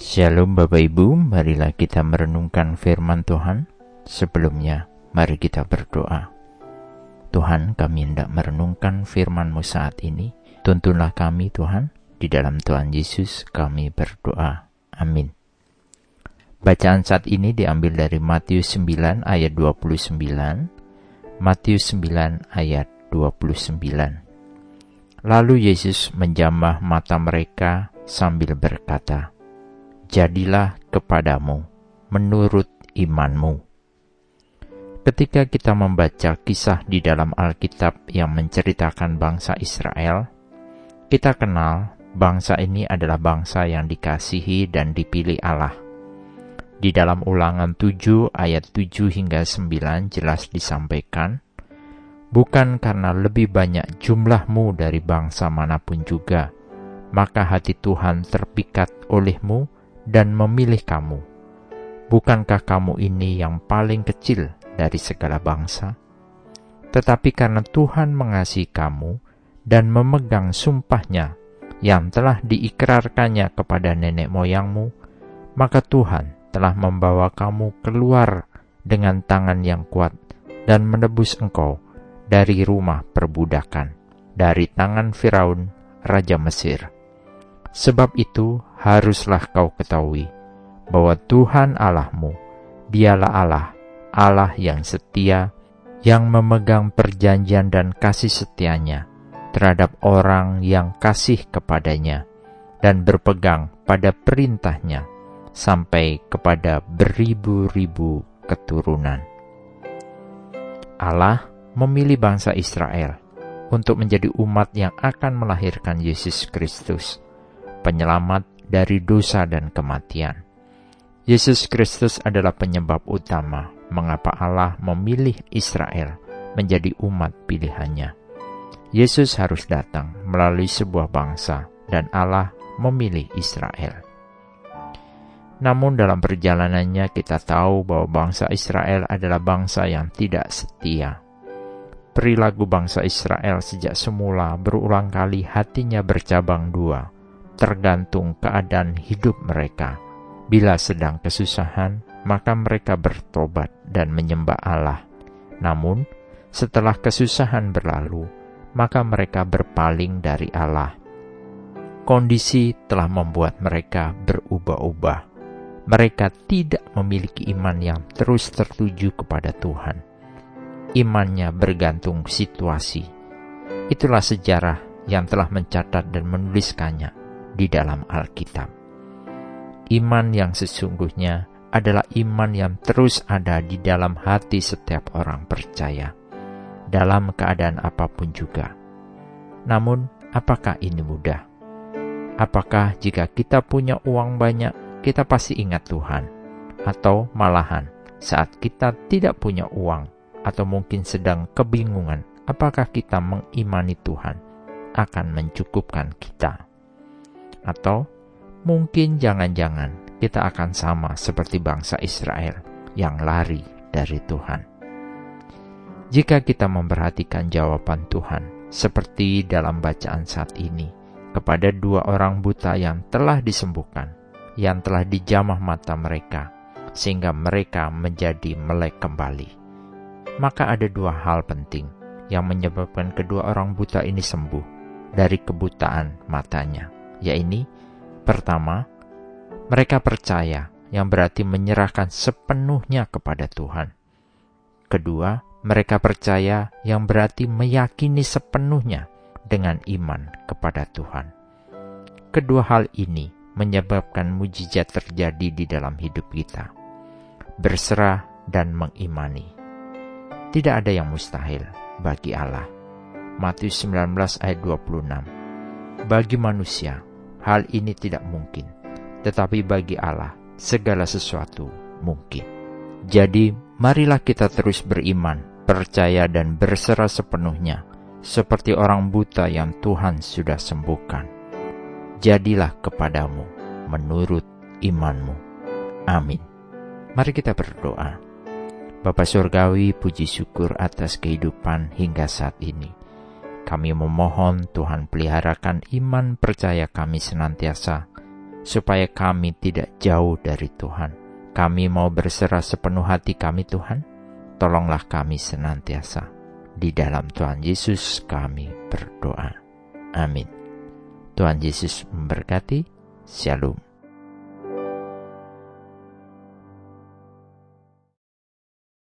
Shalom Bapak Ibu, marilah kita merenungkan firman Tuhan. Sebelumnya, mari kita berdoa. Tuhan, kami hendak merenungkan firman-Mu saat ini. Tuntunlah kami Tuhan, di dalam Tuhan Yesus kami berdoa. Amin. Bacaan saat ini diambil dari Matius 9 ayat 29, Matius 9 ayat 29. Lalu Yesus menjamah mata mereka sambil berkata, Jadilah kepadamu menurut imanmu. Ketika kita membaca kisah di dalam Alkitab yang menceritakan bangsa Israel, kita kenal bangsa ini adalah bangsa yang dikasihi dan dipilih Allah. Di dalam ulangan 7 ayat 7 hingga 9 jelas disampaikan, Bukan karena lebih banyak jumlahmu dari bangsa mana pun juga, maka hati Tuhan terpikat olehmu dan memilih kamu. Bukankah kamu ini yang paling kecil dari segala bangsa, tetapi karena Tuhan mengasihi kamu dan memegang sumpahnya yang telah diikrarkannya kepada nenek moyangmu, maka Tuhan telah membawa kamu keluar dengan tangan yang kuat dan menebus engkau dari rumah perbudakan, dari tangan Firaun, Raja Mesir. Sebab itu haruslah kau ketahui bahwa Tuhan Allahmu, dialah Allah Allah yang setia, yang memegang perjanjian dan kasih setianya terhadap orang yang kasih kepadanya dan berpegang pada perintahnya sampai kepada beribu-ribu keturunan. Allah memilih bangsa Israel untuk menjadi umat yang akan melahirkan Yesus Kristus, penyelamat dari dosa dan kematian. Yesus Kristus adalah penyebab utama mengapa Allah memilih Israel menjadi umat pilihannya. Yesus harus datang melalui sebuah bangsa dan Allah memilih Israel. Namun dalam perjalanannya kita tahu bahwa bangsa Israel adalah bangsa yang tidak setia. Perilaku bangsa Israel sejak semula berulang kali hatinya bercabang dua, tergantung keadaan hidup mereka. Bila sedang kesusahan, maka mereka bertobat dan menyembah Allah. Namun, setelah kesusahan berlalu, maka mereka berpaling dari Allah. Kondisi telah membuat mereka berubah-ubah. Mereka tidak memiliki iman yang terus tertuju kepada Tuhan. Imannya bergantung situasi. Itulah sejarah yang telah mencatat dan menuliskannya di dalam Alkitab. Iman yang sesungguhnya adalah iman yang terus ada di dalam hati setiap orang percaya, dalam keadaan apa pun juga. Namun, apakah ini mudah? Apakah jika kita punya uang banyak, kita pasti ingat Tuhan? Atau malahan, saat kita tidak punya uang, atau mungkin sedang kebingungan, apakah kita mengimani Tuhan akan mencukupkan kita? Atau mungkin jangan-jangan kita akan sama seperti bangsa Israel yang lari dari Tuhan. Jika kita memperhatikan jawaban Tuhan, seperti dalam bacaan saat ini, kepada dua orang buta yang telah disembuhkan, yang telah dijamah mata mereka, sehingga mereka menjadi melek kembali. Maka ada dua hal penting yang menyebabkan kedua orang buta ini sembuh dari kebutaan matanya, yaitu pertama, mereka percaya, yang berarti menyerahkan sepenuhnya kepada Tuhan. Kedua, mereka percaya, yang berarti meyakini sepenuhnya dengan iman kepada Tuhan. Kedua hal ini menyebabkan mujizat terjadi di dalam hidup kita. Berserah dan mengimani. Tidak ada yang mustahil bagi Allah. Matius 19 ayat 26. Bagi manusia, hal ini tidak mungkin tetapi bagi Allah segala sesuatu mungkin. Jadi, marilah kita terus beriman, percaya, dan berserah sepenuhnya, seperti orang buta yang Tuhan sudah sembuhkan. Jadilah kepadamu menurut imanmu. Amin. Mari kita berdoa. Bapa Surgawi, puji syukur atas kehidupan hingga saat ini. Kami memohon Tuhan peliharakan iman percaya kami senantiasa supaya kami tidak jauh dari Tuhan. Kami mau berserah sepenuh hati kami Tuhan. Tolonglah kami senantiasa. Di dalam Tuhan Yesus kami berdoa. Amin. Tuhan Yesus memberkati. Shalom.